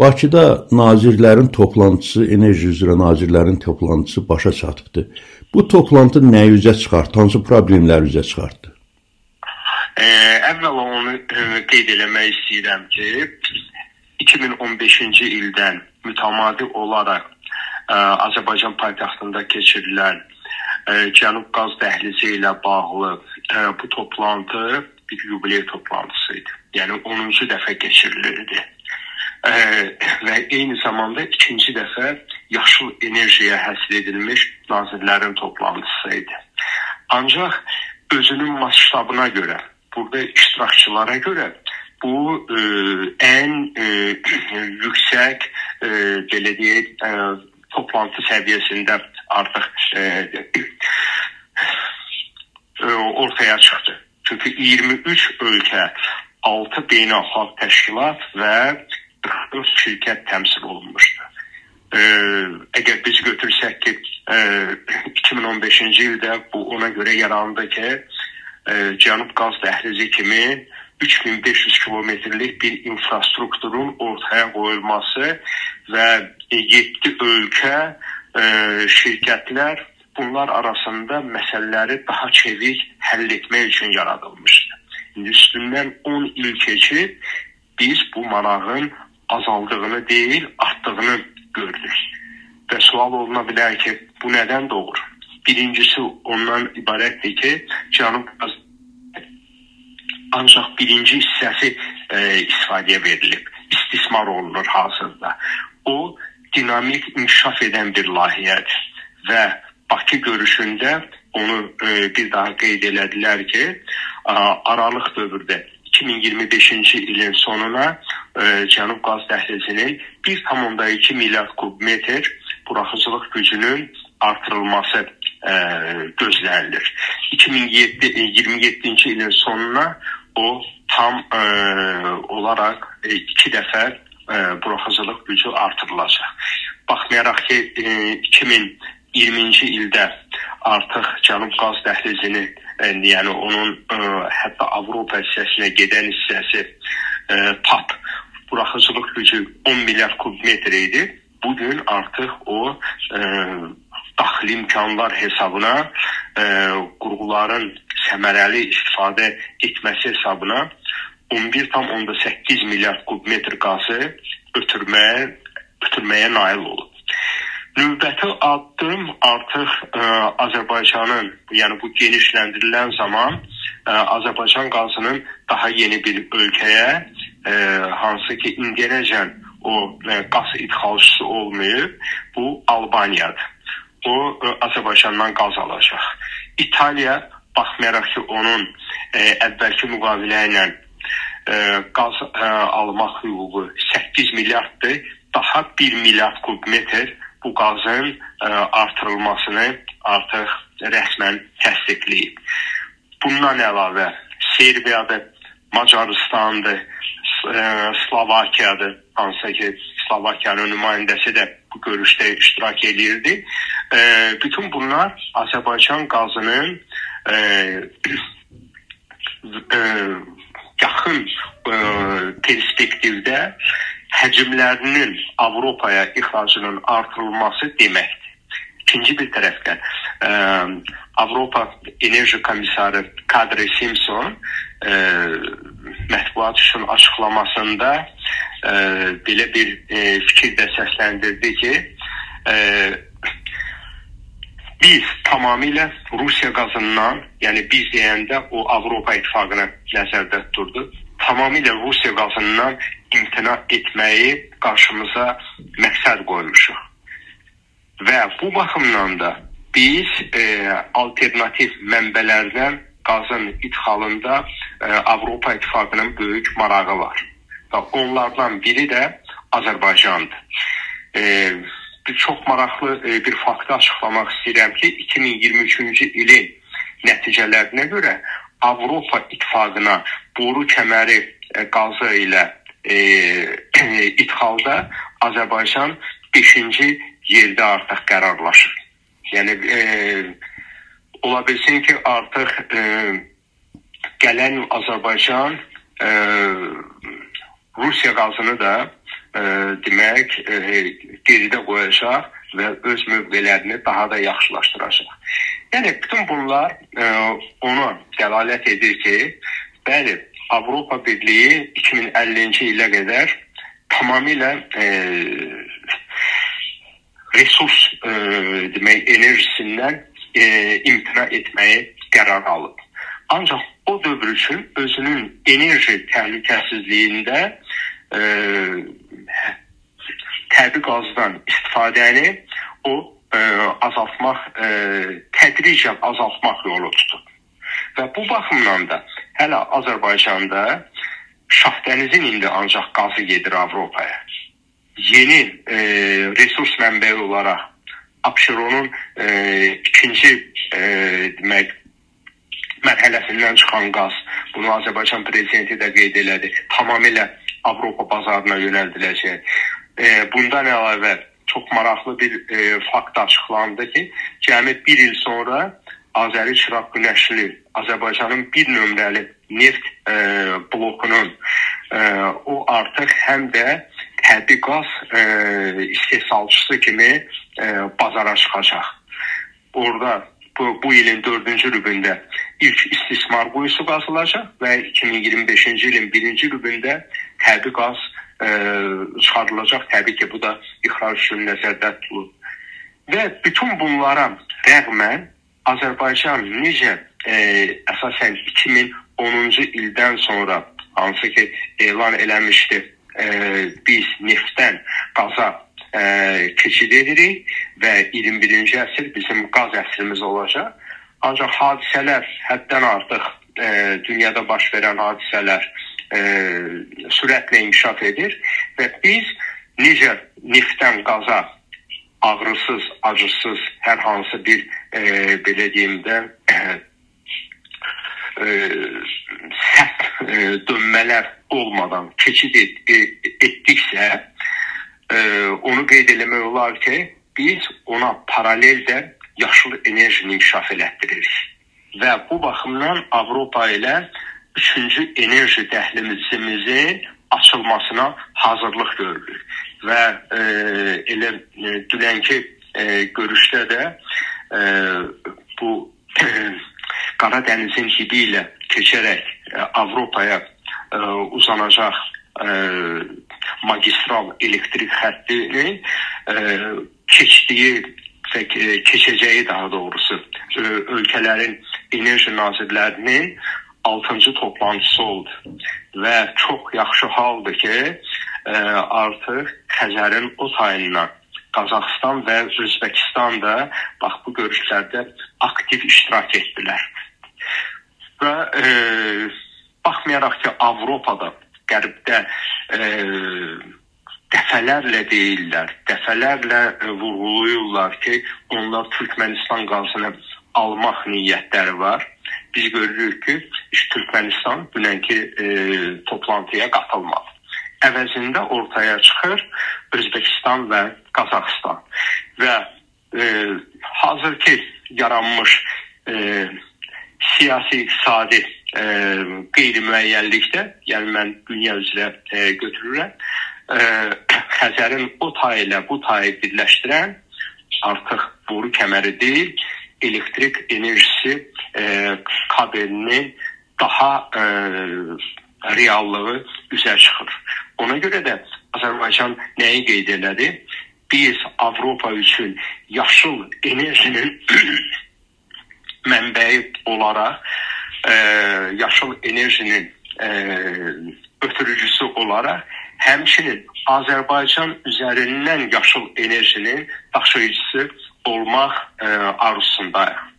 Bakıda nazirlərin toplantısı, enerji üzrə nazirlərin toplantısı başa çatıbdı. Bu toplantı nə üzə çıxartdı? Hansı problemlər üzə çıxartdı? Ə, əvvəla onu ə, qeyd eləmək istəyirəm ki, 2015-ci ildən mütəmadi olaraq ə, Azərbaycan paytaxtında keçirilən ə, Cənub qaz dəhlizi ilə bağlı ə, bu toplantı bir yubiley toplantısı idi. Yəni 10-cu dəfə keçirilirdi ə, və eyni zamanda ikinci dəfə yaşıl enerjiyə həsr edilmiş nazirlərin toplantısı idi. Ancaq özünün masştabına görə, burada iştirakçılara görə bu ə, ən ə, yüksək ə, belə deyək, ə, toplantı səviyyəsində artıq ə, ə, ortaya çıxdı. Çünki 23 ölkə, 6 beynəlxalq təşkilat və 44 şirkət təmsil olunmuşdu. Ə, əgər biz götürsək ki, ə, 2015-ci ildə bu ona görə yarandı ki, ə, Cənub qaz dəhlizi kimi 3500 kilometrlik bir infrastrukturun ortaya qoyulması və 7 ölkə ə, şirkətlər bunlar arasında məsələləri daha çevik həll etmək üçün yaradılmışdı. Üstündən 10 il keçib biz bu marağın azaldığını deyil, artdığını görürük. Və sual oluna bilər ki, bu nədən doğur? Birincisi ondan ibarətdir ki, Cənub ancaq birinci hissəsi e, istifadəyə verilib, istismar olunur hazırda. O dinamik inkişaf edən bir layihədir və Bakı görüşündə onu e, bir daha qeyd elədilər ki, a, aralıq dövrdə 2025-ci ilin sonuna e, Cənub qaz dəhlizinin 1,2 milyard kubmetr buraxıcılıq gücünün artırılması e, gözlənilir. 2027-ci ilin sonuna o tam e, olaraq e, iki dəfə e, buraxıcılıq gücü artırılacaq. Baxmayaraq ki, e, 2020-ci ildə artıq Cənub qaz dəhlizini e, yəni onun e, hətta Avropa hissəsinə gedən hissəsi e, TAP buraxıcılıq gücü 10 milyard kubmetr idi. Bu gün artıq o e, daxili imkanlar hesabına e, qurğuların səmərəli istifadə etməsi hesabına 11,8 milyard kubmetr qazı ötürməyə ötürməyə nail olub. Növbəti addım artıq ə, Azərbaycanın, yəni bu genişləndirilən zaman ə, Azərbaycan qazının daha yeni bir ölkəyə, ə, hansı ki indiyənəcən o ə, qaz idxalçısı olmayıb, bu Albaniyadır. O ə, Azərbaycandan qaz alacaq. İtaliya baxmayaraq ki onun ə, əvvəlki müqavilə ilə ə, qaz ə, almaq hüququ 8 milyarddır, daha 1 milyard kubmetr bu qazın ə, e, artırılmasını artıq rəsmən təsdiqləyib. Bundan əlavə Serbiyadır, Macarıstandır, ə, e, Slovakiyadır, hansı ki Slovakiyanın nümayəndəsi də bu görüşdə iştirak edirdi. Ə, e, bütün bunlar Azərbaycan qazının ə, ə, yaxın ə, perspektivdə həcmlərinin Avropaya ixracının artırılması deməkdir. İkinci bir tərəfdən ə, Avropa Enerji Komissarı Kadri Simpson ə, mətbuat üçün açıqlamasında ə, belə bir ə, fikir də səsləndirdi ki, ə, biz tamamilə Rusiya qazından, yəni biz deyəndə o Avropa İttifaqını nəzərdə tuturdu. Tamamilə Rusiya qazından imtina etməyi qarşımıza məqsəd qoymuşuq. Və bu baxımdan da biz e, alternativ mənbələrdən qazın idxalında e, Avropa İttifaqının böyük marağı var. Və onlardan biri də Azərbaycandır. E, bir çox maraqlı e, bir faktı açıqlamaq istəyirəm ki, 2023-cü ilin nəticələrinə görə Avropa İttifaqına boru kəməri e, qazı ilə e, idxalda Azərbaycan 5-ci yerdə artıq qərarlaşır. Yəni e, ola bilsin ki, artıq e, gələn Azərbaycan e, Rusiya qazını da ə, demək, ə, geridə qoyacaq və öz mövqelərini daha da yaxşılaşdıracaq. Yəni bütün bunlar ə, ona dəlalət edir ki, bəli, Avropa Birliyi 2050-ci ilə qədər tamamilə e, resurs e, demək enerjisindən e, imtina etməyi qərar alıb. Ancaq o dövr üçün özünün enerji təhlükəsizliyində e, təbii qazdan istifadəni o e, azaltmaq, e, tədricən azaltmaq yolu tutub. Və bu baxımdan da hələ Azərbaycanda Şahdənizin indi ancaq qazı gedir Avropaya. Yeni e, resurs mənbəyi olaraq Abşeronun e, ikinci e, demək mərhələsindən çıxan qaz, bunu Azərbaycan prezidenti də qeyd elədi, tamamilə Avropa bazarına yönəldiləcək. E, bundan əlavə çox maraqlı bir e, fakt açıqlandı ki, cəmi 1 il sonra Azəri Çıraq Günəşli Azərbaycanın bir nömrəli neft e, blokunun e, o artıq həm də təbii qaz e, istehsalçısı kimi e, bazara çıxacaq. Orada bu, bu ilin 4-cü rübündə ilk istismar quyusu qazılacaq və 2025-ci ilin 1-ci rübündə təbii qaz e, çıxarılacaq. Təbii ki, bu da ixrac üçün nəzərdə tutulur. Və bütün bunlara rəğmən Azərbaycan necə e, əsasən 2010-cu ildən sonra hansı ki elan eləmişdi, e, biz neftdən qaza e, keçid edirik və 21-ci əsr bizim qaz əsrimiz olacaq. Ancaq hadisələr həddən artıq e, dünyada baş verən hadisələr e, sürətlə inkişaf edir və biz necə neftdən qaza ağrısız, acısız hər hansı bir e, belə deyim də e, e, sərt e, dönmələr olmadan keçid et, et, etdiksə e, onu qeyd eləmək olar ki, biz ona paralel də yaşıl enerjini inkişaf elətdiririk. Və bu baxımdan Avropa ilə 3-cü enerji dəhlizimizin açılmasına hazırlıq görülür və e, elə e, dünənki e, görüşdə də e, bu Qara dənizin dibi ilə keçərək e, Avropaya e, uzanacaq e, magistral elektrik xəttinin e, keçdiyi və keçəcəyi daha doğrusu e, ölkələrin enerji nazirlərinin 6-cı toplantısı oldu və çox yaxşı haldır ki, ə, artıq Xəzərin o tayından Qazaxıstan və Özbəkistan da bax bu görüşlərdə aktiv iştirak etdilər. Və e, baxmayaraq ki, Avropada, Qərbdə e, dəfələrlə deyirlər, dəfələrlə e, vurğulayırlar ki, onlar Türkmənistan qazını almaq niyyətləri var. Biz görürük ki, Türkmənistan dünənki e, toplantıya qatılmadı əvəzində ortaya çıxır Özbəkistan və Qazaxıstan. Və e, hazırki yaranmış e, siyasi iqtisadi e, qeyri-müəyyənlikdə, yəni mən dünya üzrə e, götürürəm, e, Xəzərin o tayı ilə bu tayı birləşdirən artıq boru kəməri deyil, elektrik enerjisi e, kabelinin daha e, reallığı üzə çıxır. Ona görə də Azərbaycan nəyi qeyd elədi? Biz Avropa üçün yaşıl enerjinin mənbəyi olaraq e, yaşıl enerjinin e, ötürücüsü olaraq həmçinin Azərbaycan üzərindən yaşıl enerjinin daşıyıcısı olmaq e, arzusundayıq.